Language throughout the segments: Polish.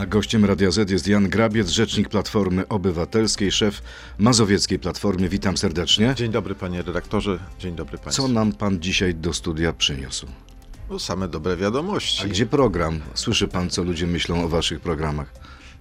A gościem Radia Z jest Jan Grabiec, rzecznik Platformy Obywatelskiej, szef Mazowieckiej Platformy. Witam serdecznie. Dzień dobry panie redaktorze, dzień dobry państwu. Co nam pan dzisiaj do studia przyniósł? No, same dobre wiadomości. A gdzie program? Słyszy pan, co ludzie myślą o waszych programach.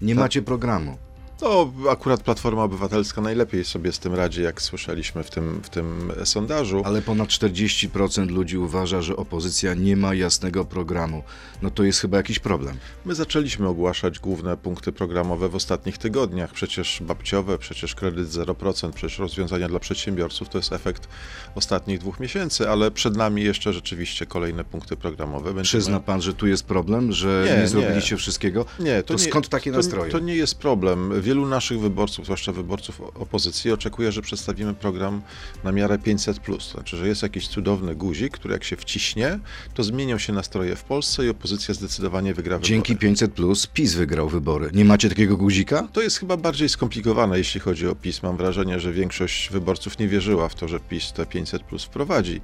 Nie macie programu. No, akurat Platforma Obywatelska najlepiej sobie z tym radzi, jak słyszeliśmy w tym, w tym sondażu. Ale ponad 40% ludzi uważa, że opozycja nie ma jasnego programu. No to jest chyba jakiś problem. My zaczęliśmy ogłaszać główne punkty programowe w ostatnich tygodniach. Przecież babciowe, przecież kredyt 0%, przecież rozwiązania dla przedsiębiorców to jest efekt ostatnich dwóch miesięcy, ale przed nami jeszcze rzeczywiście kolejne punkty programowe. Będziemy... Przyzna pan, że tu jest problem, że nie, Nie, nie zrobiliście nie. wszystkiego? Nie, To to, nie, skąd takie to, nastroje? To nie jest problem. Wielu naszych wyborców, zwłaszcza wyborców opozycji, oczekuje, że przedstawimy program na miarę 500. To znaczy, że jest jakiś cudowny guzik, który jak się wciśnie, to zmienią się nastroje w Polsce i opozycja zdecydowanie wygra Dzięki wybory. 500 plus PiS wygrał wybory. Nie macie takiego guzika? To jest chyba bardziej skomplikowane, jeśli chodzi o PiS. Mam wrażenie, że większość wyborców nie wierzyła w to, że PiS te 500 plus wprowadzi.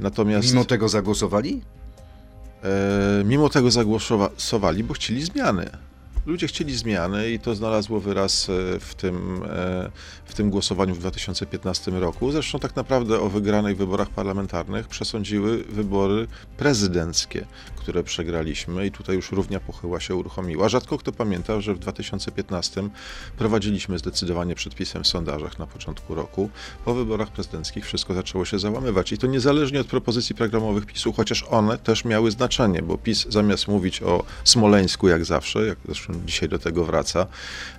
Natomiast Mimo tego zagłosowali? E, mimo tego zagłosowali, bo chcieli zmiany. Ludzie chcieli zmiany i to znalazło wyraz e, w tym, e, w tym głosowaniu w 2015 roku. Zresztą tak naprawdę o wygranych wyborach parlamentarnych przesądziły wybory prezydenckie, które przegraliśmy i tutaj już równia pochyła się uruchomiła. Rzadko kto pamięta, że w 2015 prowadziliśmy zdecydowanie przed PiSem w sondażach na początku roku. Po wyborach prezydenckich wszystko zaczęło się załamywać i to niezależnie od propozycji programowych PiSu, chociaż one też miały znaczenie, bo PiS zamiast mówić o Smoleńsku jak zawsze, jak zresztą dzisiaj do tego wraca,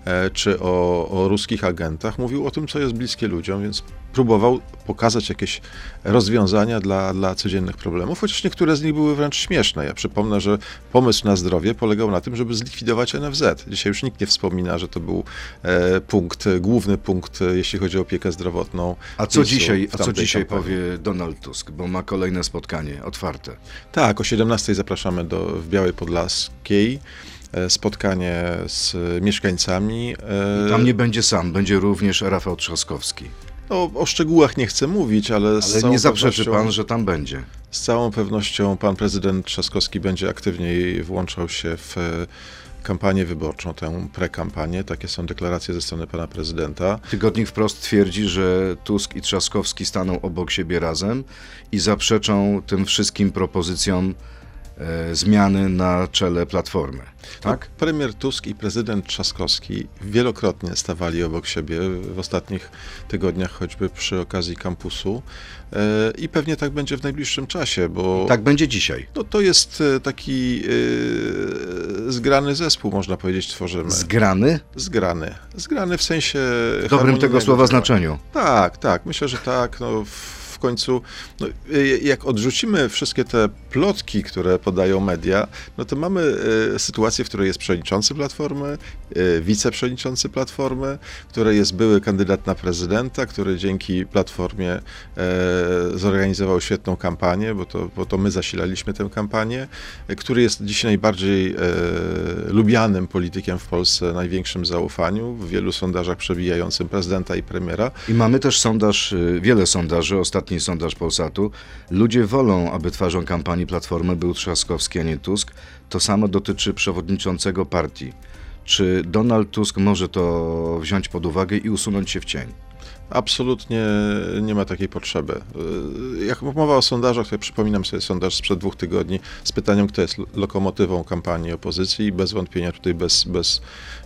e, czy o, o ruskich agentach, mówił o tym, co jest bliskie ludziom, więc próbował pokazać jakieś rozwiązania dla, dla codziennych problemów, chociaż niektóre z nich były wręcz śmieszne. Ja przypomnę, że pomysł na zdrowie polegał na tym, żeby zlikwidować NFZ. Dzisiaj już nikt nie wspomina, że to był e, punkt, główny punkt, e, jeśli chodzi o opiekę zdrowotną. A co dzisiaj, a co dzisiaj kampanii. powie Donald Tusk, bo ma kolejne spotkanie otwarte. Tak, o 17 zapraszamy do, w Białej Podlaskiej. e, Spotkanie z mieszkańcami. e, Tam nie będzie sam, będzie również Rafał Trzaskowski. No, o szczegółach nie chcę mówić, ale, Ale nie zaprzeczy pan, że tam będzie. Z całą pewnością pan prezydent Trzaskowski będzie aktywniej włączał się w e, kampanię wyborczą, tę prekampanię. Takie są deklaracje ze strony pana prezydenta. Tygodnik wprost twierdzi, że Tusk i Trzaskowski staną obok siebie razem i zaprzeczą tym wszystkim propozycjom zmiany na czele Platformy. Tak? No, premier Tusk i prezydent Trzaskowski wielokrotnie stawali obok siebie w ostatnich tygodniach, choćby przy okazji kampusu. E, I pewnie tak będzie w najbliższym czasie, bo Tak będzie dzisiaj. no, to jest e, taki e, zgrany zespół, można powiedzieć, tworzymy. Zgrany? Zgrany. Zgrany w sensie. W dobrym tego słowa znaczeniu. Tak, tak. Myślę, że tak. No, w końcu, no, y, jak odrzucimy wszystkie te plotki, które podają media, no to mamy y, sytuację, w której jest przewodniczący Platformy, y, wiceprzewodniczący Platformy, w której jest były kandydat na prezydenta, który dzięki Platformie e, zorganizował świetną kampanię, bo to, bo to my zasilaliśmy tę kampanię, e, który jest dzisiaj najbardziej e, lubianym politykiem w Polsce, największym zaufaniu, w wielu sondażach przebijającym prezydenta i premiera. I mamy też sondaż, wiele sondaży, ostatni sondaż Polsatu. Ludzie wolą, aby twarzą kampanii Platformy był Trzaskowski, a nie Tusk. To samo dotyczy przewodniczącego partii. Czy Donald Tusk może to wziąć pod uwagę i usunąć się w cień? Absolutnie nie ma takiej potrzeby. Yy, Jak mowa o sondażach, to ja przypominam sobie sondaż sprzed dwóch tygodni z pytaniem, kto jest lokomotywą kampanii opozycji i bez wątpienia tutaj bez, bez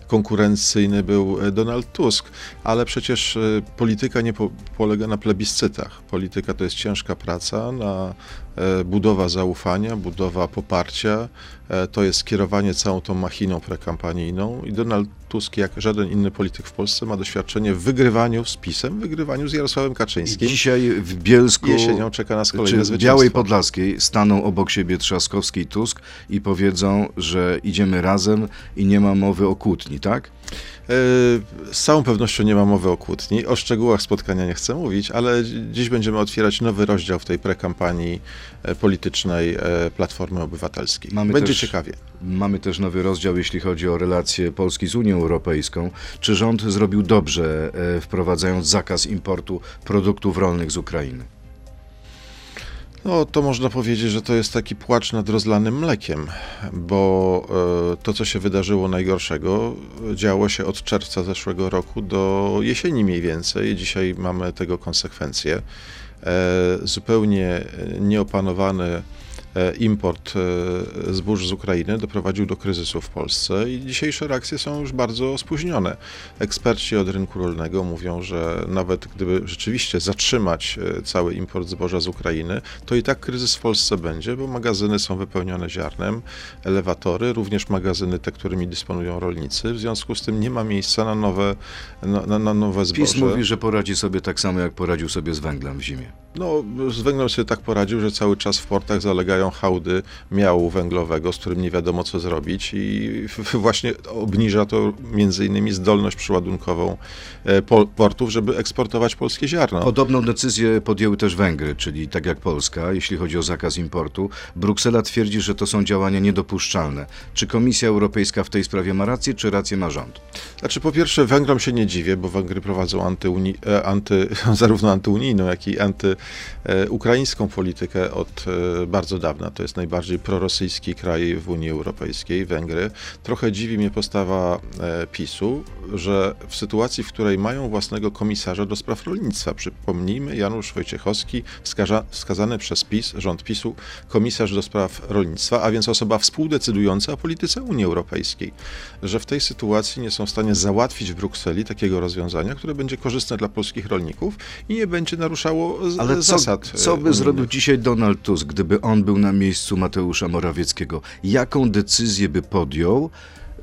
konkurencyjny był e, Donald Tusk, ale przecież e, polityka nie po, polega na plebiscytach. Polityka to jest ciężka praca, na e, budowa zaufania, budowa poparcia, to jest kierowanie całą tą machiną prekampanijną i Donald Tusk, jak żaden inny polityk w Polsce, ma doświadczenie w wygrywaniu z PiSem, wygrywaniu z Jarosławem I Kaczyńskim. dzisiaj w Bielsku Jesienią czeka nas czy kolejne w zwycięstwo. Białej Podlaskiej staną obok siebie Trzaskowski i Tusk i powiedzą, że idziemy razem i nie ma mowy o kłótni, tak? E, Z całą pewnością nie ma mowy o kłótni. O szczegółach spotkania nie chcę mówić, ale dzi- dziś będziemy otwierać nowy rozdział w tej prekampanii e, politycznej e, Platformy Obywatelskiej. Mamy Będzie ciekawie. Mamy też nowy rozdział, jeśli chodzi o relacje Polski z Unią Europejską. Czy rząd zrobił dobrze, e, wprowadzając zakaz importu produktów rolnych z Ukrainy? No, to można powiedzieć, że to jest taki płacz nad rozlanym mlekiem, bo e, to, co się wydarzyło najgorszego, działo się od czerwca zeszłego roku do jesieni mniej więcej. Dzisiaj mamy tego konsekwencje. E, zupełnie nieopanowany import e, zbóż z Ukrainy doprowadził do kryzysu w Polsce i dzisiejsze reakcje są już bardzo spóźnione. Eksperci od rynku rolnego mówią, że nawet gdyby rzeczywiście zatrzymać e, cały import zboża z Ukrainy, to i tak kryzys w Polsce będzie, bo magazyny są wypełnione ziarnem, elewatory, również magazyny te, którymi dysponują rolnicy. W związku z tym nie ma miejsca na nowe, na, na, na nowe zboże. PiS mówi, że poradzi sobie tak samo, jak poradził sobie z węglem w zimie. No, z węglem sobie tak poradził, że cały czas w portach zalegają hałdy miału węglowego, z którym nie wiadomo co zrobić i właśnie obniża to między innymi zdolność przyładunkową e, portów, żeby eksportować polskie ziarno. Podobną decyzję podjęły też Węgry, czyli tak jak Polska, jeśli chodzi o zakaz importu. Bruksela twierdzi, że to są działania niedopuszczalne. Czy Komisja Europejska w tej sprawie ma rację, czy rację ma rząd? Znaczy, po pierwsze, Węgrom się nie dziwię, bo Węgry prowadzą antyuni, e, anty, zarówno antyunijną, jak i antyukraińską politykę od e, bardzo dawna. To jest najbardziej prorosyjski kraj w Unii Europejskiej, Węgry. Trochę dziwi mnie postawa e, PiSu, że w sytuacji, w której mają własnego komisarza do spraw rolnictwa, przypomnijmy, Janusz Wojciechowski, wskaza, wskazany przez PiS, rząd PiSu, komisarz do spraw rolnictwa, a więc osoba współdecydująca o polityce Unii Europejskiej, że w tej sytuacji nie są w stanie załatwić w Brukseli takiego rozwiązania, które będzie korzystne dla polskich rolników i nie będzie naruszało Ale co, zasad. Co by zrobił dzisiaj Donald Tusk, gdyby on był na miejscu Mateusza Morawieckiego? Jaką decyzję by podjął,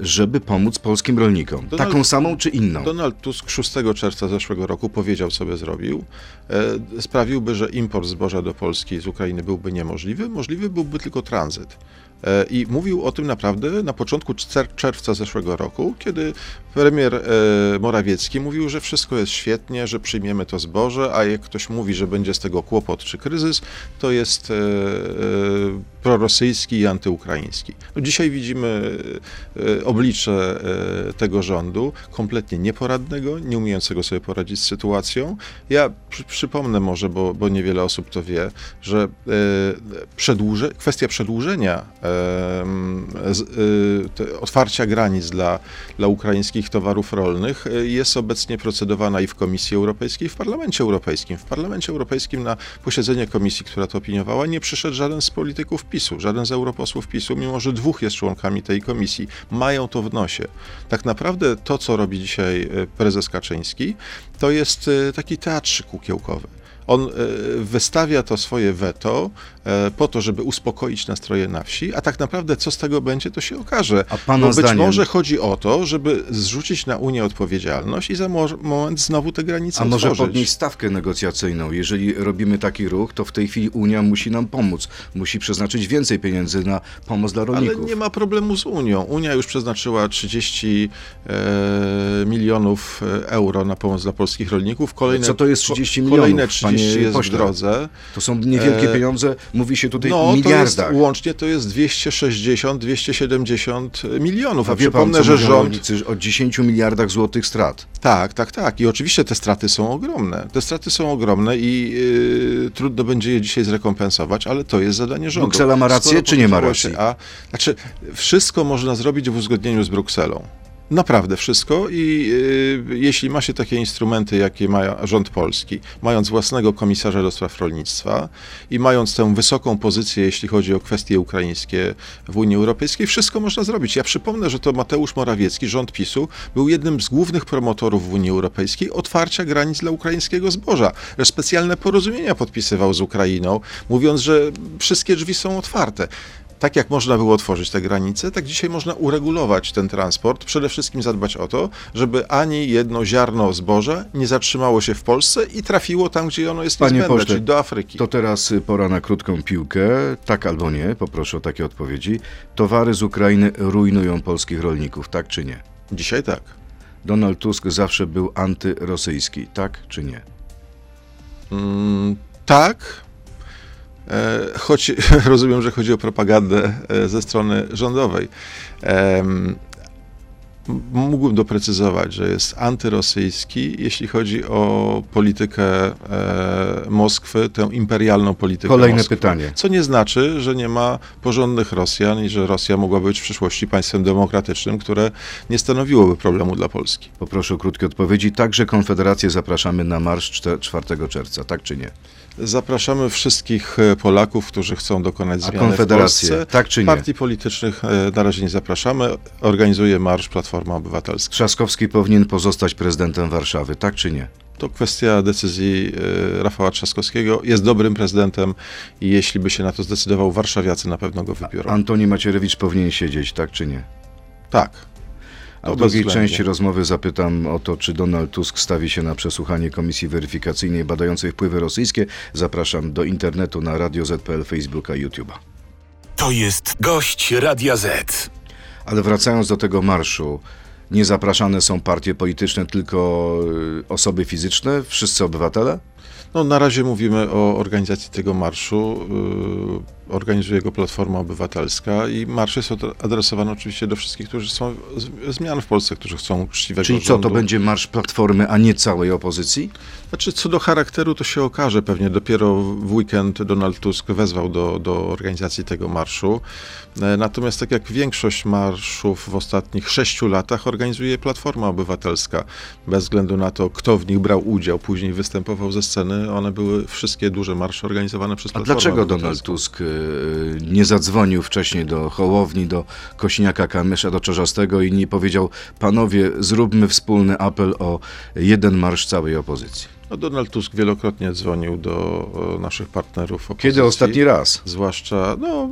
żeby pomóc polskim rolnikom? Donald, Taką samą czy inną? Donald Tusk 6 czerwca zeszłego roku powiedział, co by zrobił. E, sprawiłby, że import zboża do Polski z Ukrainy byłby niemożliwy. Możliwy byłby tylko tranzyt. E, I mówił o tym naprawdę na początku czerwca zeszłego roku, kiedy premier e, Morawiecki mówił, że wszystko jest świetnie, że przyjmiemy to zboże, a jak ktoś mówi, że będzie z tego kłopot czy kryzys, to jest e, prorosyjski i antyukraiński. No dzisiaj widzimy oblicze tego rządu, kompletnie nieporadnego, nie umiejącego sobie poradzić z sytuacją. Ja przy, przypomnę może, bo, bo niewiele osób to wie, że przedłuże, kwestia przedłużenia otwarcia granic dla, dla ukraińskich towarów rolnych y, jest obecnie procedowana i w Komisji Europejskiej, i w Parlamencie Europejskim. W Parlamencie Europejskim na posiedzenie komisji, która to opiniowała, nie przyszedł żaden z polityków PiSu, żaden z europosłów PiSu, mimo że dwóch jest członkami tej komisji. Mają to w nosie. Tak naprawdę to, co robi dzisiaj y, prezes Kaczyński, to jest taki teatrzyk kukiełkowy. On e, wystawia to swoje weto e, po to, żeby uspokoić nastroje na wsi, a tak naprawdę co z tego będzie, to się okaże. A pana Bo być zdaniem... może chodzi o to, żeby zrzucić na Unię odpowiedzialność i za moment znowu te granice A otworzyć. może podnieść stawkę negocjacyjną? Jeżeli robimy taki ruch, to w tej chwili Unia musi nam pomóc. Musi przeznaczyć więcej pieniędzy na pomoc dla rolników. Ale nie ma problemu z Unią. Unia już przeznaczyła 30 e, milionów e, euro na pomoc dla polskich rolników. Kolejne, Co to jest 30 milionów? Kolejne 30 panie jest pośle, w drodze. To są niewielkie e, pieniądze, mówi się tutaj no, miliardach. To jest, łącznie to jest 260-270 milionów. A, A przypomnę, pan, że rząd... o 10 miliardach złotych strat. Tak, tak, tak. I oczywiście te straty są ogromne. Te straty są ogromne i yy, trudno będzie je dzisiaj zrekompensować, ale to jest zadanie rządu. Bruksela ma rację, Skoro czy nie ma racji? A, znaczy, wszystko można zrobić w uzgodnieniu z Brukselą. Naprawdę wszystko i y, jeśli ma się takie instrumenty, jakie ma rząd polski, mając własnego komisarza do spraw rolnictwa i mając tę wysoką pozycję, jeśli chodzi o kwestie ukraińskie w Unii Europejskiej, wszystko można zrobić. Ja przypomnę, że to Mateusz Morawiecki, rząd PiSu, był jednym z głównych promotorów w Unii Europejskiej otwarcia granic dla ukraińskiego zboża, że specjalne porozumienia podpisywał z Ukrainą, mówiąc, że wszystkie drzwi są otwarte tak jak można było otworzyć te granice, tak dzisiaj można uregulować ten transport. Przede wszystkim zadbać o to, żeby ani jedno ziarno zboża nie zatrzymało się w Polsce i trafiło tam, gdzie ono jest Panie niezbędne, pośle, czyli do Afryki. To teraz pora na krótką piłkę. Tak albo nie, poproszę o takie odpowiedzi. Towary z Ukrainy rujnują polskich rolników, tak czy nie? Dzisiaj tak. Donald Tusk zawsze był antyrosyjski, tak czy nie? Mm, tak, choć rozumiem, że chodzi o propagandę e, ze strony rządowej. mógłbym doprecyzować, że jest antyrosyjski, jeśli chodzi o politykę e, Moskwy, tę imperialną politykę Kolejne Moskwy. pytanie. Co nie znaczy, że nie ma porządnych Rosjan i że Rosja mogłaby być w przyszłości państwem demokratycznym, które nie stanowiłoby problemu dla Polski. Poproszę o krótkie odpowiedzi. Także Konfederację zapraszamy na marsz czte- 4 czerwca, tak czy nie? Zapraszamy wszystkich e, Polaków, którzy chcą dokonać A zmiany Konfederację, w Polsce. tak czy nie? Partii politycznych e, na razie nie zapraszamy. Organizuje marsz Platforma Obywatelska. Trzaskowski powinien pozostać prezydentem Warszawy, tak czy nie? To kwestia decyzji e, Rafała Trzaskowskiego. Jest dobrym prezydentem i jeśli by się na to zdecydował, warszawiacy na pewno go wybiorą. Antoni Macierewicz powinien siedzieć, tak czy nie? Tak. A w drugiej części rozmowy zapytam o to, czy Donald Tusk stawi się na przesłuchanie Komisji Weryfikacyjnej badającej wpływy rosyjskie. Zapraszam do internetu na Radio ZPL, Facebooka, YouTube'a. To jest gość Radia Z. Ale wracając do tego marszu, nie zapraszane są partie polityczne, tylko y, osoby fizyczne, wszyscy obywatele? No, na razie mówimy o organizacji tego marszu. Organizuje go Platforma Obywatelska i marsz jest od- adresowany oczywiście do wszystkich, którzy są zmian w Polsce, którzy chcą uczciwego Czyli co, rządu. to będzie marsz Platformy, a nie całej opozycji? Znaczy, co do charakteru, to się okaże pewnie. Dopiero w weekend Donald Tusk wezwał do, do organizacji tego marszu. E, Natomiast tak jak większość marszów w ostatnich sześciu latach organizuje Platforma Obywatelska. Bez względu na to, kto w nich brał udział, później występował ze sceny, one były wszystkie duże marsze organizowane przez A Platformę dlaczego Donald. Tusk y, nie zadzwonił wcześniej do Hołowni, do Kośniaka Kamysza, do Czarzastego i nie powiedział, panowie, zróbmy wspólny apel o jeden marsz całej opozycji? No, Donald Tusk wielokrotnie dzwonił do e, naszych partnerów opozycji. Kiedy ostatni raz? Zwłaszcza, no,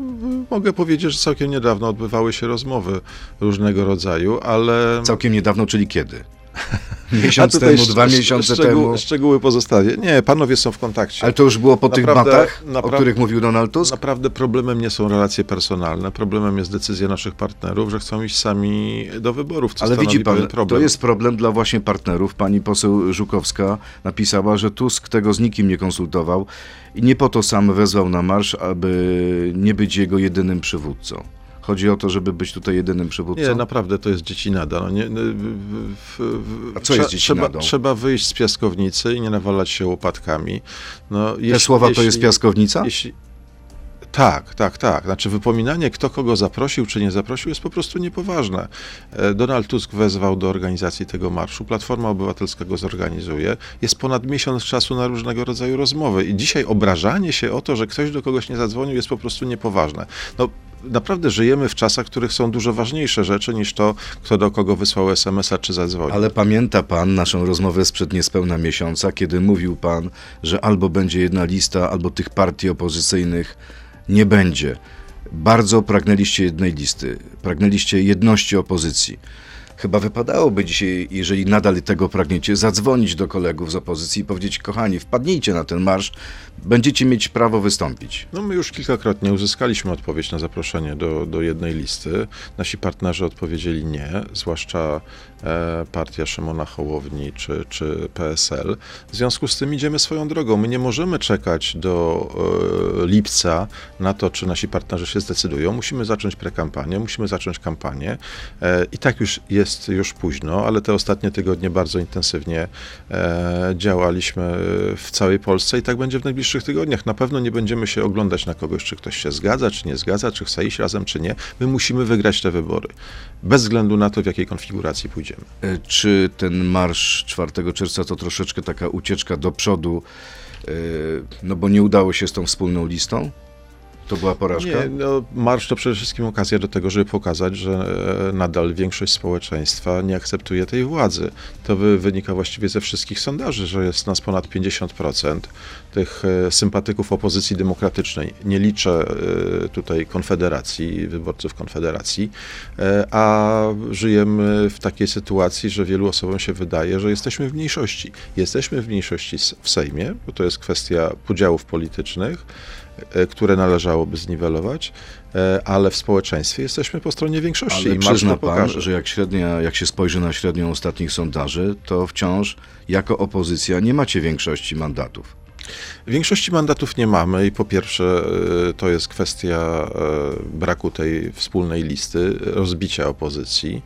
mogę powiedzieć, że całkiem niedawno odbywały się rozmowy różnego rodzaju, ale. Całkiem niedawno, czyli kiedy? Miesiąc temu, dwa miesiące szczegół, temu. Szczegóły pozostawię. Nie, panowie są w kontakcie. Ale to już było po tych Naprawdę- batach, o naprawdę- których mówił Donald Tusk? Naprawdę problemem nie są relacje personalne. Problemem jest decyzja naszych partnerów, że chcą iść sami do wyborów. Co Ale widzi pan, problem. to jest problem dla właśnie partnerów. Pani poseł Żukowska napisała, że Tusk tego z nikim nie konsultował i nie po to sam wezwał na marsz, aby nie być jego jedynym przywódcą. Chodzi o to, żeby być tutaj jedynym przywódcą. Nie, naprawdę to jest dziecinada. No nie, w- w- w- A co jest dziecinadą? Trzeba, trzeba wyjść z piaskownicy i nie nawalać się łopatkami. No, Te słowa to jest piaskownica? Jeśli, tak, tak, tak. Znaczy wypominanie, kto kogo zaprosił czy nie zaprosił, jest po prostu niepoważne. E, Donald Tusk wezwał do organizacji tego marszu, Platforma Obywatelska go zorganizuje. Jest ponad miesiąc czasu na różnego rodzaju rozmowy i dzisiaj obrażanie się o to, że ktoś do kogoś nie zadzwonił, jest po prostu niepoważne. No, naprawdę żyjemy w czasach, w których są dużo ważniejsze rzeczy niż to, kto do kogo wysłał SMS-a czy zadzwonił. Ale pamięta pan naszą rozmowę sprzed niespełna miesiąca, kiedy mówił pan, że albo będzie jedna lista, albo tych partii opozycyjnych nie będzie. Bardzo pragnęliście jednej listy, pragnęliście jedności opozycji. Chyba wypadałoby dzisiaj, jeżeli nadal tego pragniecie, zadzwonić do kolegów z opozycji i powiedzieć: Kochani, wpadnijcie na ten marsz, będziecie mieć prawo wystąpić. No my już kilkakrotnie uzyskaliśmy odpowiedź na zaproszenie do, do jednej listy. Nasi partnerzy odpowiedzieli nie, zwłaszcza e, partia Szymona Hołowni czy, czy PSL. W związku z tym idziemy swoją drogą. My nie możemy czekać do e, lipca na to, czy nasi partnerzy się zdecydują. Musimy zacząć prekampanię, musimy zacząć kampanię. E, I tak już jest już późno, ale te ostatnie tygodnie bardzo intensywnie e, działaliśmy w całej Polsce i tak będzie w najbliższych tygodniach. Na pewno nie będziemy się oglądać na kogoś, czy ktoś się zgadza, czy nie zgadza, czy chce iść razem, czy nie. My musimy wygrać te wybory. Bez względu na to, w jakiej konfiguracji pójdziemy. E, Czy ten marsz 4 czerwca to troszeczkę taka ucieczka do przodu, e, no bo nie udało się z tą wspólną listą? To była porażka? Nie, no, marsz to przede wszystkim okazja do tego, żeby pokazać, że e, nadal większość społeczeństwa nie akceptuje tej władzy. To wy, wynika właściwie ze wszystkich sondaży, że jest nas ponad 50% tych e, sympatyków opozycji demokratycznej. Nie liczę e, tutaj Konfederacji, wyborców Konfederacji, e, a żyjemy w takiej sytuacji, że wielu osobom się wydaje, że jesteśmy w mniejszości. Jesteśmy w mniejszości w Sejmie, bo to jest kwestia podziałów politycznych, które należałoby zniwelować, ale w społeczeństwie jesteśmy po stronie większości Ale i przyzna pan, pokaże. że jak, średnia, jak się spojrzy na średnią ostatnich sondaży, to wciąż jako opozycja nie macie większości mandatów. Większości mandatów nie mamy i po pierwsze y, to jest kwestia y, braku tej wspólnej listy, rozbicia opozycji,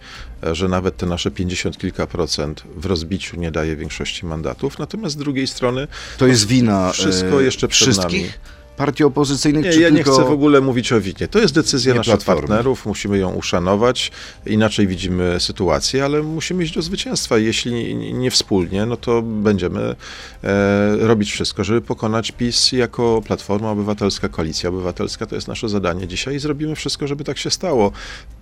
y, że nawet te nasze 50 kilka procent w rozbiciu nie daje większości mandatów. Natomiast z drugiej strony To jest wina wszystko jeszcze przed wszystkich nami. Partii opozycyjnych, Nie, czy ja nie tylko... chcę w ogóle mówić o winie. To jest decyzja Nie naszych Platformy. partnerów, musimy ją uszanować. Inaczej widzimy sytuację, ale musimy iść do zwycięstwa. Jeśli nie wspólnie, no to będziemy e, robić wszystko, żeby pokonać PiS jako Platforma Obywatelska, Koalicja Obywatelska. To jest nasze zadanie dzisiaj i zrobimy wszystko, żeby tak się stało.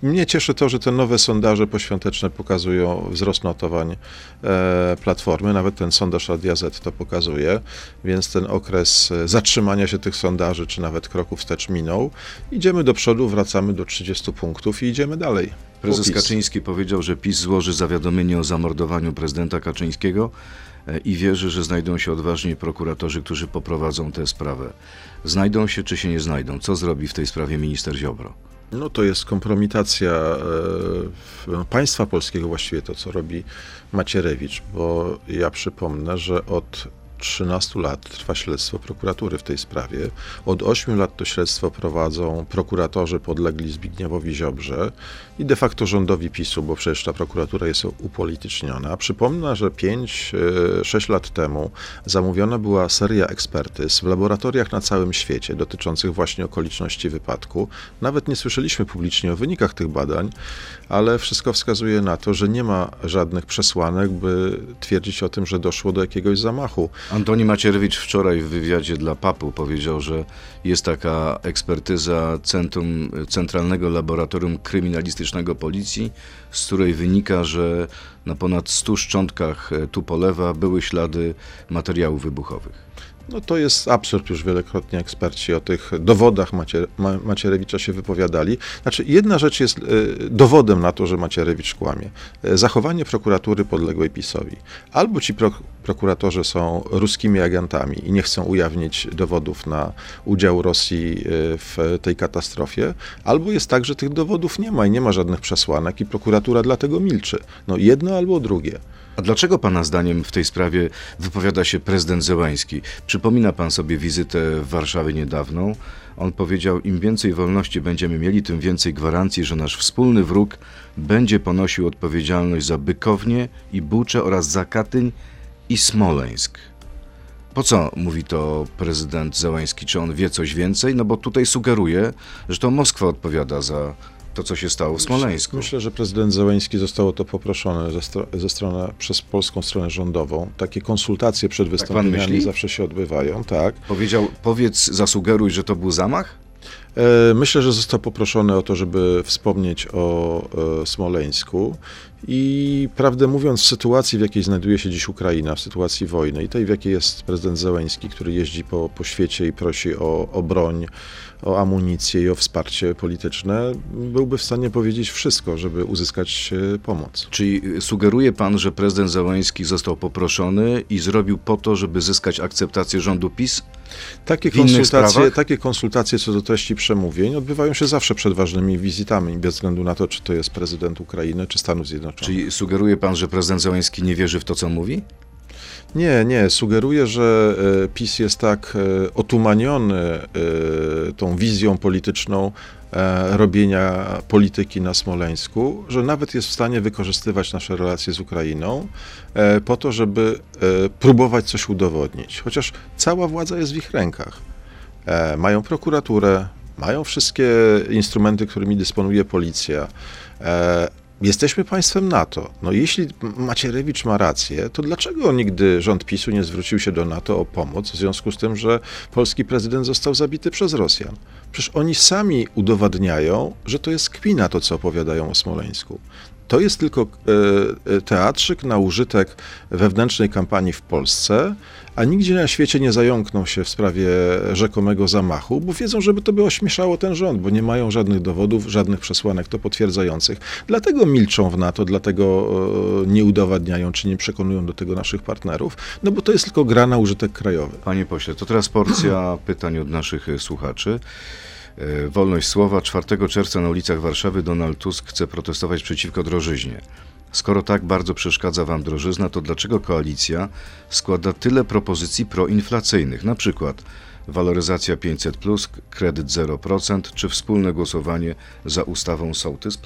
Mnie cieszy to, że te nowe sondaże poświąteczne pokazują wzrost notowań e, Platformy. Nawet ten sondaż Radia Z to pokazuje, więc ten okres e, zatrzymania się tych sondaży, czy nawet kroku wstecz minął. Idziemy do przodu, wracamy do 30 punktów i idziemy dalej. Prezes. Kaczyński powiedział, że PiS złoży zawiadomienie o zamordowaniu prezydenta Kaczyńskiego e, i wierzy, że znajdą się odważni prokuratorzy, którzy poprowadzą tę sprawę. Znajdą się czy się nie znajdą? Co zrobi w tej sprawie minister Ziobro? No to jest kompromitacja e, w- państwa polskiego, właściwie to, co robi Macierewicz, bo ja przypomnę, że od 13 lat trwa śledztwo prokuratury w tej sprawie. Od 8 lat to śledztwo prowadzą prokuratorzy podlegli Zbigniewowi Ziobrze i de facto rządowi PiSu, bo przecież ta prokuratura jest upolityczniona. Przypomnę, że 5-6 lat temu zamówiona była seria ekspertyz w laboratoriach na całym świecie dotyczących właśnie okoliczności wypadku. Nawet nie słyszeliśmy publicznie o wynikach tych badań, ale wszystko wskazuje na to, że nie ma żadnych przesłanek, by twierdzić o tym, że doszło do jakiegoś zamachu. Antoni Macierewicz wczoraj w wywiadzie dla Papu powiedział, że jest taka ekspertyza Centrum, Centralnego Laboratorium Kryminalistycznego Policji, z której wynika, że na ponad 100 szczątkach e, Tupolewa były ślady materiałów wybuchowych. No to jest absurd, już wielokrotnie eksperci o tych dowodach Macier Ma Macierewicza się wypowiadali. Znaczy, jedna rzecz jest e, dowodem na to, że Macierewicz kłamie. E, zachowanie prokuratury podległej PiSowi. Albo ci pro prokuratorzy są ruskimi agentami i nie chcą ujawnić dowodów na udział Rosji e, w tej katastrofie, albo jest tak, że tych dowodów nie ma i nie ma żadnych przesłanek i prokuratura dlatego milczy. No jedno albo drugie. A dlaczego Pana zdaniem w tej sprawie wypowiada się prezydent Zełański? Przypomina Pan sobie wizytę w Warszawie niedawną. On powiedział, im więcej wolności będziemy mieli, tym więcej gwarancji, że nasz wspólny wróg będzie ponosił odpowiedzialność za Bykownię i Bucze oraz za Katyń i Smoleńsk. Po co mówi to prezydent Zełański? Czy on wie coś więcej? No bo tutaj sugeruje, że to Moskwa odpowiada za to, co się stało w Smoleńsku. Myślę, że prezydent Zełenski został o to poproszony ze, stro- ze strony, przez polską stronę rządową. Takie konsultacje przed Tak wystąpieniami myśli? zawsze się odbywają, tak. Powiedział, powiedz, zasugeruj, że to był zamach? E, Myślę, że został poproszony o to, żeby wspomnieć o e, Smoleńsku i prawdę mówiąc, w sytuacji, w jakiej znajduje się dziś Ukraina, w sytuacji wojny i tej, w jakiej jest prezydent Zełeński, który jeździ po, po świecie i prosi o, o broń, o amunicję i o wsparcie polityczne, byłby w stanie powiedzieć wszystko, żeby uzyskać e, pomoc. Czyli sugeruje pan, że prezydent Zełański został poproszony i zrobił po to, żeby zyskać akceptację rządu PiS? Takie konsultacje, takie konsultacje co do treści przemówień odbywają się zawsze przed ważnymi wizytami, bez względu na to, czy to jest prezydent Ukrainy, czy Stanów Zjednoczonych. Czyli sugeruje pan, że prezydent Zełański nie wierzy w to, co mówi? Nie, nie. Sugeruję, że e, PiS jest tak e, otumaniony e, tą wizją polityczną robienia polityki na Smoleńsku, że nawet jest w stanie wykorzystywać nasze relacje z Ukrainą po to, żeby próbować coś udowodnić. Chociaż cała władza jest w ich rękach. Mają prokuraturę, mają wszystkie instrumenty, którymi dysponuje policja. Jesteśmy państwem NATO. No jeśli Macierewicz ma rację, to dlaczego nigdy rząd PiSu nie zwrócił się do NATO o pomoc w związku z tym, że polski prezydent został zabity przez Rosjan? Przecież oni sami udowadniają, że to jest kpina to, co opowiadają o Smoleńsku. To jest tylko e, e, teatrzyk na użytek wewnętrznej kampanii w Polsce, a nigdzie na świecie nie zająkną się w sprawie rzekomego zamachu, bo wiedzą, żeby to by ośmieszało ten rząd, bo nie mają żadnych dowodów, żadnych przesłanek to potwierdzających. Dlatego milczą w NATO, dlatego e, nie udowadniają czy nie przekonują do tego naszych partnerów, no bo to jest tylko gra na użytek krajowy. Panie pośle, to teraz porcja pytań od naszych słuchaczy. E, Wolność słowa. 4 czerwca na ulicach Warszawy Donald Tusk chce protestować przeciwko drożyźnie. Skoro tak bardzo przeszkadza wam drożyzna, to dlaczego koalicja składa tyle propozycji proinflacyjnych, na przykład waloryzacja 500+, kredyt 0% czy wspólne głosowanie za ustawą Sołtys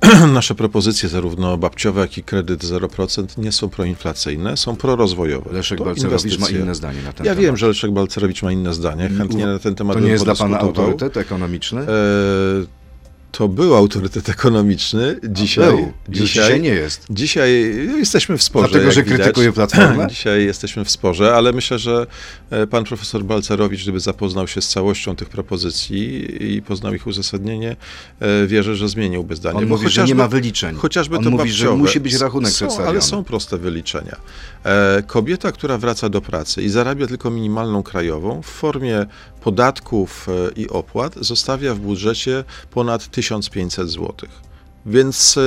Nasze propozycje, zarówno babciowe, jak i kredyt 0%, nie są proinflacyjne, są prorozwojowe. Leszek To Balcerowicz ma inne zdanie na ten Ja temat. wiem, że Leszek Balcerowicz ma inne zdanie. Chętnie na ten temat To nie jest dla pana autorytet ekonomiczny? E, to był autorytet ekonomiczny. Dzisiaj, Był. Już dzisiaj nie jest. Dzisiaj jesteśmy w sporze. Dlatego, że widać. krytykuje Platformę? Dzisiaj jesteśmy w sporze, ale myślę, że e, pan profesor Balcerowicz, gdyby zapoznał się z całością tych propozycji i poznał ich uzasadnienie, e, wierzę, że zmieniłby zdanie. On Bo mówi, że nie ma wyliczeń. Chociażby On to mówi, że musi być rachunek są, przedstawiony. Ale są proste wyliczenia. E, kobieta, która wraca do pracy i zarabia tylko minimalną krajową, w formie podatków e, i opłat zostawia w budżecie ponad 1500 zł. Więc e,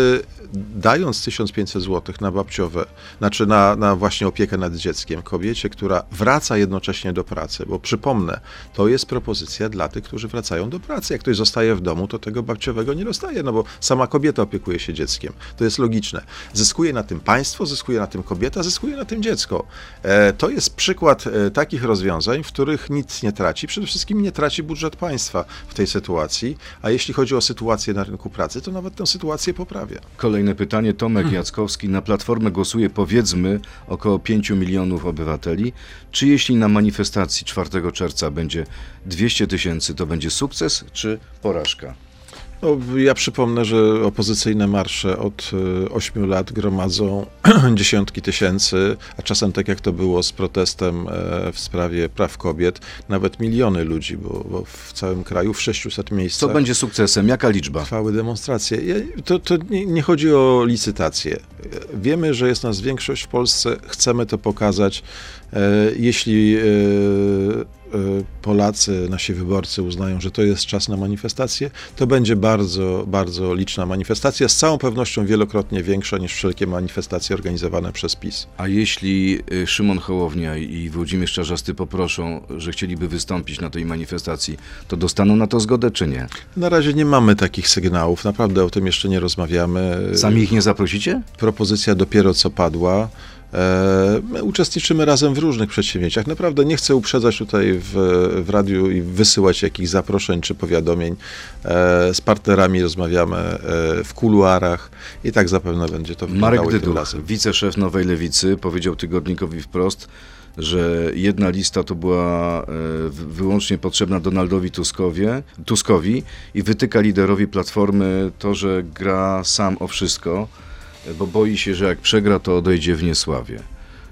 dając 1500 zł na babciowe, znaczy na, na właśnie opiekę nad dzieckiem, kobiecie, która wraca jednocześnie do pracy, bo przypomnę, to jest propozycja dla tych, którzy wracają do pracy. Jak ktoś zostaje w domu, to tego babciowego nie dostaje, no bo sama kobieta opiekuje się dzieckiem. To jest logiczne. Zyskuje na tym państwo, zyskuje na tym kobieta, zyskuje na tym dziecko. E, to jest przykład e, takich rozwiązań, w których nic nie traci. Przede wszystkim nie traci budżet państwa w tej sytuacji, a jeśli chodzi o sytuację na rynku pracy, to nawet tę sytuację poprawia. Kolejne pytanie. Tomek Jackowski. Na Platformę głosuje powiedzmy około 5 milionów obywateli. Czy jeśli na manifestacji 4 czerwca będzie 200 tysięcy, to będzie sukces czy porażka? No, ja przypomnę, że opozycyjne marsze od 8 lat gromadzą dziesiątki tysięcy, a czasem tak jak to było z protestem e, w sprawie praw kobiet, nawet miliony ludzi, bo, bo w całym kraju w 600 Co miejscach będzie sukcesem? Jaka liczba? trwały demonstracje. To to nie, nie chodzi o licytację. Wiemy, że jest nas większość w Polsce, chcemy to pokazać. E, Jeśli e, e, Polacy, nasi wyborcy uznają, że to jest czas na manifestację, to będzie bardzo, bardzo liczna manifestacja, z całą pewnością wielokrotnie większa niż wszelkie manifestacje organizowane przez PiS. A jeśli Szymon Hołownia i Włodzimierz Czarzasty poproszą, że chcieliby wystąpić na tej manifestacji, to dostaną na to zgodę czy nie? Na razie nie mamy takich sygnałów, naprawdę o tym jeszcze nie rozmawiamy. Sami ich nie zaprosicie? propozycja dopiero co padła. E, My uczestniczymy razem w różnych przedsięwzięciach. Naprawdę nie chcę uprzedzać tutaj w, w radiu i wysyłać jakichś zaproszeń czy powiadomień. E, Z partnerami rozmawiamy e, w kuluarach i tak zapewne będzie to Marek Dyduch, wiceszef Nowej Lewicy, powiedział tygodnikowi wprost, że jedna lista to była wyłącznie potrzebna Donaldowi Tuskowie, Tuskowi i wytyka liderowi Platformy to, że gra sam o wszystko, bo boi się, że jak przegra, to odejdzie w niesławie.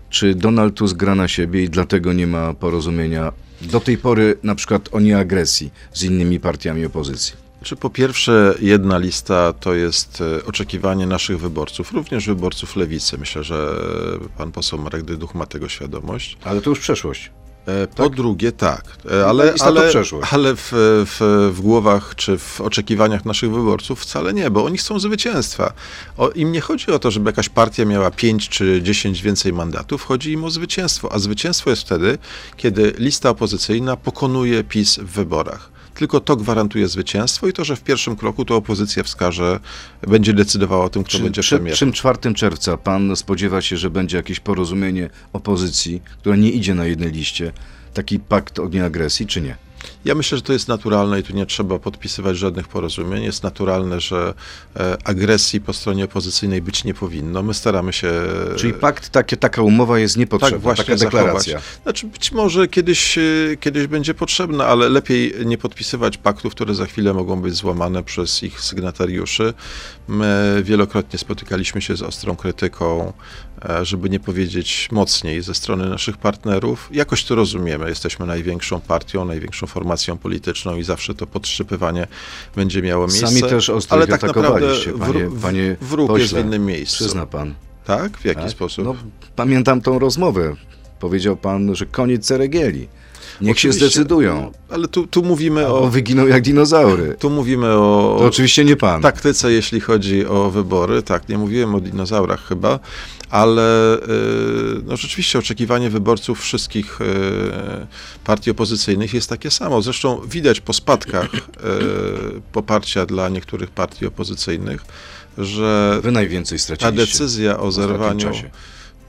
Czy Donald Tusk gra na siebie i dlatego nie ma porozumienia do tej pory na przykład o nieagresji z innymi partiami opozycji? Czy po pierwsze, jedna lista to jest e, oczekiwanie naszych wyborców, również wyborców lewicy. Myślę, że pan poseł Marek Dyduch ma tego świadomość. Ale to już przeszłość. E, Po drugie, tak, e, ale, to ale, przeszłość. ale w, w, w głowach czy w oczekiwaniach naszych wyborców wcale nie, bo oni chcą zwycięstwa. O, im nie chodzi o to, żeby jakaś partia miała 5 czy 10 więcej mandatów, chodzi im o zwycięstwo, a zwycięstwo jest wtedy, kiedy lista opozycyjna pokonuje PiS w wyborach. Tylko to gwarantuje zwycięstwo i to, że w pierwszym kroku to opozycja wskaże, będzie decydowała o tym, kto Czy będzie przy, premierem. czym 4 czerwca pan spodziewa się, że będzie jakieś porozumienie opozycji, która nie idzie na jednej liście, taki pakt o nieagresji, czy nie? Ja myślę, że to jest naturalne i tu nie trzeba podpisywać żadnych porozumień. Jest naturalne, że e, agresji po stronie opozycyjnej być nie powinno. My staramy się. Czyli pakt, takie, taka umowa jest niepotrzebna, tak właśnie taka deklaracja. zachować. Znaczy być może kiedyś, e, kiedyś będzie potrzebna, ale lepiej nie podpisywać paktów, które za chwilę mogą być złamane przez ich sygnatariuszy. My wielokrotnie spotykaliśmy się z ostrą krytyką, e, żeby nie powiedzieć mocniej, ze strony naszych partnerów. Jakoś to rozumiemy. Jesteśmy największą partią, największą formacją polityczną i zawsze to podszczypywanie będzie miało miejsce. Sami też ostro ale tak naprawdę panie- wró- panie pośle. jest w innym miejscu. Przyzna pan. Tak? W jaki tak? sposób? No, pamiętam tą rozmowę. Powiedział pan, że koniec ceregieli. Niech się Oczywiście, zdecydują. Ale tu, tu mówimy O, o... wyginą jak dinozaury. Tu mówimy o... To oczywiście nie pan. taktyce, jeśli chodzi o wybory. Tak, nie mówiłem o dinozaurach chyba, ale y, no, rzeczywiście oczekiwanie wyborców wszystkich y, partii opozycyjnych jest takie samo. Zresztą widać po spadkach y, poparcia dla niektórych partii opozycyjnych, że Wy najwięcej ta straciliście. decyzja o zerwaniu.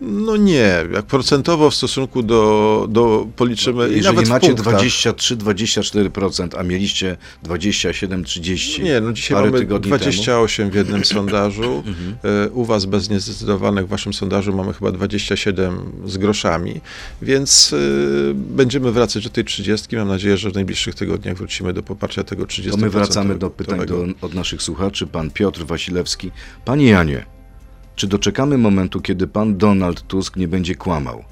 No nie, jak procentowo w stosunku do, do policzymy. Jeżeli nawet macie punktach. 23-24%, a mieliście 27-30%. Nie, no dzisiaj mamy tygodni temu. 28 w jednym sondażu. E, U was bez niezdecydowanych w waszym sondażu mamy chyba 27 z groszami, więc e, będziemy wracać do tej 30. Mam nadzieję, że w najbliższych tygodniach wrócimy do poparcia tego 30%. To my wracamy do pytań do, od naszych słuchaczy. Pan Piotr Wasilewski. Panie Janie, czy doczekamy momentu, kiedy pan Donald Tusk nie będzie kłamał?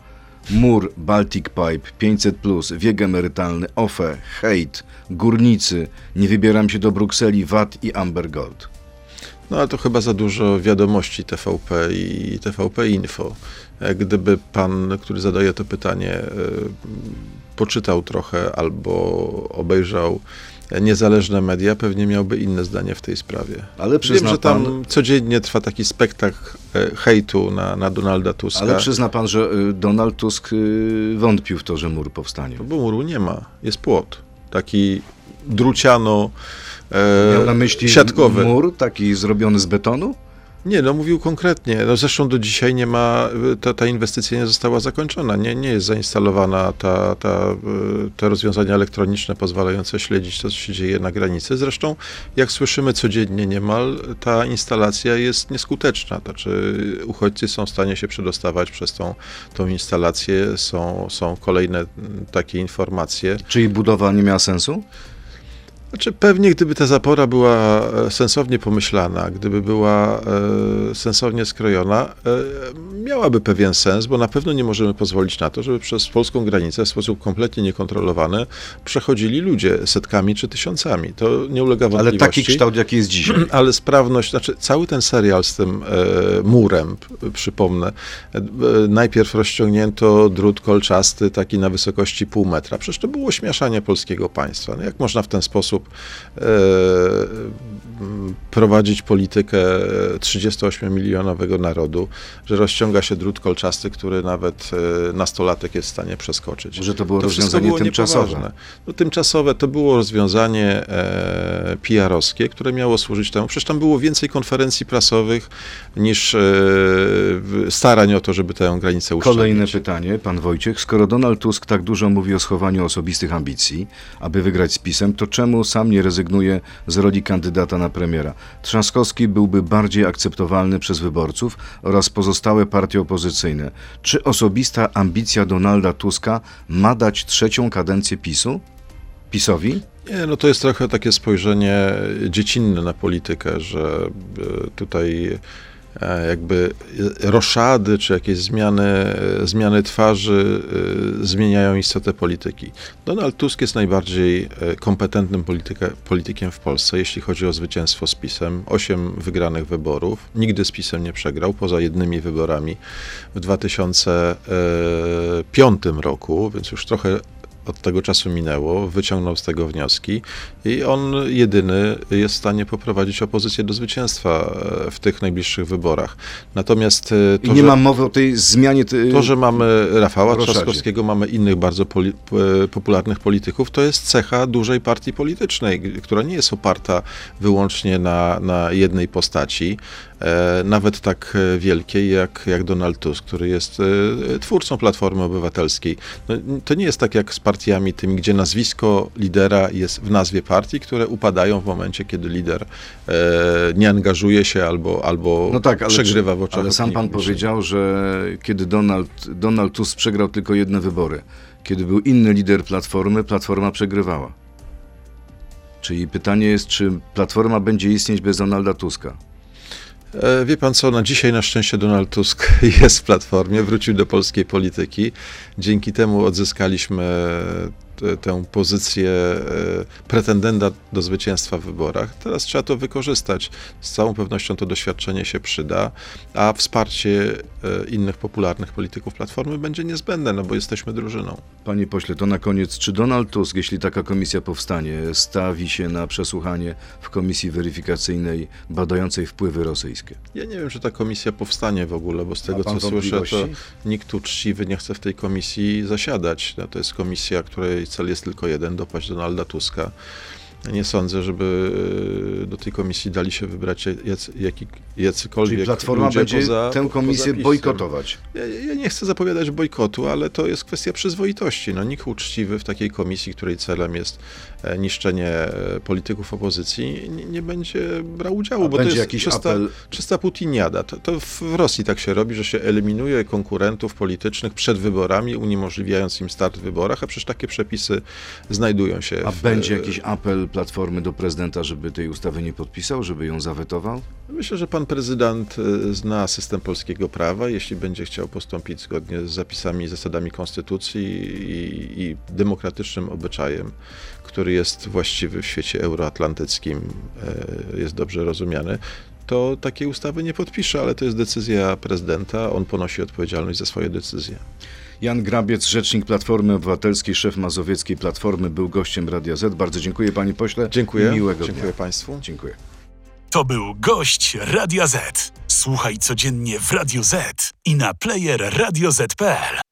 Mur, Baltic Pipe, 500, wiek emerytalny, OFE, hejt, górnicy, nie wybieram się do Brukseli, VAT i Amber Gold. No ale to chyba za dużo wiadomości TVP i TVP Info. E, Gdyby pan, który zadaje to pytanie, e, poczytał trochę albo obejrzał niezależne media, pewnie miałby inne zdanie w tej sprawie. Ale przyzna Wiem, że tam pan, codziennie trwa taki spektakl e, hejtu na, na Donalda Tuska. ale przyzna pan, że y, Donald Tusk y, wątpił w to, że mur powstanie. Bo muru nie ma, jest płot. Taki druciano e, Miał na myśli siatkowy. mur taki zrobiony z betonu? Nie, no mówił konkretnie. No zresztą do dzisiaj nie ma, ta, ta inwestycja nie została zakończona. Nie, nie jest zainstalowana ta, ta, y, te rozwiązania elektroniczne pozwalające śledzić to, co się dzieje na granicy. Zresztą, jak słyszymy codziennie niemal, ta instalacja jest nieskuteczna. Znaczy uchodźcy są w stanie się przedostawać przez tą, tą instalację. Są, są kolejne takie informacje. Czyli budowa nie miała sensu? Znaczy pewnie gdyby ta zapora była e, sensownie pomyślana, gdyby była e, sensownie skrojona, e, miałaby pewien sens, bo na pewno nie możemy pozwolić na to, żeby przez polską granicę w sposób kompletnie niekontrolowany przechodzili ludzie setkami czy tysiącami. To nie ulega Ale wątpliwości. taki kształt, jaki jest dzisiaj. Ale sprawność, znaczy cały ten serial z tym e, murem, przypomnę, e, najpierw rozciągnięto drut kolczasty taki na wysokości pół metra. Przecież to było śmieszanie polskiego państwa. No jak można w ten sposób e, m, prowadzić politykę 38-milionowego narodu, że rozciąga się drut kolczasty, który nawet e, nastolatek jest w stanie przeskoczyć. Może to było To rozwiązanie było tymczasowe. niepoważne. No, tymczasowe to było rozwiązanie e, PR-owskie, które miało służyć temu. Przecież tam było więcej konferencji prasowych niż e, starań o to, żeby tę granicę uszczelnić. Kolejne pytanie, pan Wojciech. Skoro Donald Tusk tak dużo mówi o schowaniu osobistych ambicji, aby wygrać z PiSem, to czemu sam nie rezygnuje z roli kandydata na premiera? Trzaskowski byłby bardziej akceptowalny przez wyborców oraz pozostałe partie opozycyjne. Czy osobista ambicja Donalda Tuska ma dać trzecią kadencję PiSu? PiSowi? Nie, no to jest trochę takie spojrzenie dziecinne na politykę, że e, tutaj jakby roszady czy jakieś zmiany, e, zmiany twarzy e, zmieniają istotę polityki. Donald Tusk jest najbardziej e, kompetentnym polityka, politykiem w Polsce, jeśli chodzi o zwycięstwo z PiSem. Osiem wygranych wyborów. Nigdy z PiSem nie przegrał, poza jednymi wyborami w 2005 roku, więc już trochę od tego czasu minęło, wyciągnął z tego wnioski i on jedyny jest w stanie poprowadzić opozycję do zwycięstwa e, w tych najbliższych wyborach. Natomiast e, I to, nie że, ma mowy o tej zmianie. Ty... to, że mamy Rafała Roszadzie. Trzaskowskiego, mamy innych bardzo poli, e, popularnych polityków, to jest cecha dużej partii politycznej, która nie jest oparta wyłącznie na, na jednej postaci, nawet tak e, wielkiej jak, jak Donald Tusk, który jest e, twórcą Platformy Obywatelskiej. No, to nie jest tak jak z partiami tymi, gdzie nazwisko lidera jest w nazwie partii, które upadają w momencie, kiedy lider e, nie angażuje się albo, albo No tak, ale, przegrywa czy- w oczach ale sam pan publicznej. powiedział, że kiedy Donald, Donald Tusk przegrał tylko jedne wybory, kiedy był inny lider Platformy, Platforma przegrywała. Czyli pytanie jest, czy Platforma będzie istnieć bez Donalda Tuska? E, Wie pan co, na dzisiaj na szczęście Donald Tusk jest w Platformie, wrócił do polskiej polityki. Dzięki temu odzyskaliśmy tę pozycję e, pretendenta do zwycięstwa w wyborach. Teraz trzeba to wykorzystać. Z całą pewnością to doświadczenie się przyda, a wsparcie e, innych popularnych polityków Platformy będzie niezbędne, no bo jesteśmy drużyną. Panie pośle, to na koniec, czy Donald Tusk, jeśli taka komisja powstanie, stawi się na przesłuchanie w komisji weryfikacyjnej badającej wpływy rosyjskie? Ja nie wiem, czy ta komisja powstanie w ogóle, bo z tego co słyszę, to nikt uczciwy nie chce w tej komisji zasiadać. No, to jest komisja, której cel jest tylko jeden, dopaść Donalda Tuska. Nie sądzę, żeby e, do tej komisji dali się wybrać jacy, jaki, jacykolwiek Czyli Platforma będzie poza, tę komisję bojkotować. Ja, ja nie chcę zapowiadać bojkotu, ale to jest kwestia przyzwoitości. No, nikt uczciwy w takiej komisji, której celem jest e, niszczenie e, polityków opozycji, nie, nie będzie brał udziału, A bo to jest jakiś czysta, apel- czysta putiniada. To, to w w Rosji tak się robi, że się eliminuje konkurentów politycznych przed wyborami, uniemożliwiając im start w wyborach, a przecież takie przepisy znajdują się A w, będzie jakiś apel Platformy do prezydenta, żeby tej ustawy nie podpisał, żeby ją zawetował? Myślę, że pan prezydent e, zna system polskiego prawa. Jeśli będzie chciał postąpić zgodnie z zapisami i zasadami konstytucji i, i demokratycznym obyczajem, który jest właściwy w świecie euroatlantyckim, e, jest dobrze rozumiany, to takiej ustawy nie podpisze, ale to jest decyzja prezydenta. On ponosi odpowiedzialność za swoje decyzje. Jan Grabiec, rzecznik Platformy Obywatelskiej, szef mazowieckiej Platformy, był gościem Radia Z. Bardzo dziękuję panie pośle. Dziękuję. I miłego Dziękuję dnia. państwu. Dziękuję. To był gość Radia Z. Słuchaj codziennie w Radio Z i na player radioz.pl.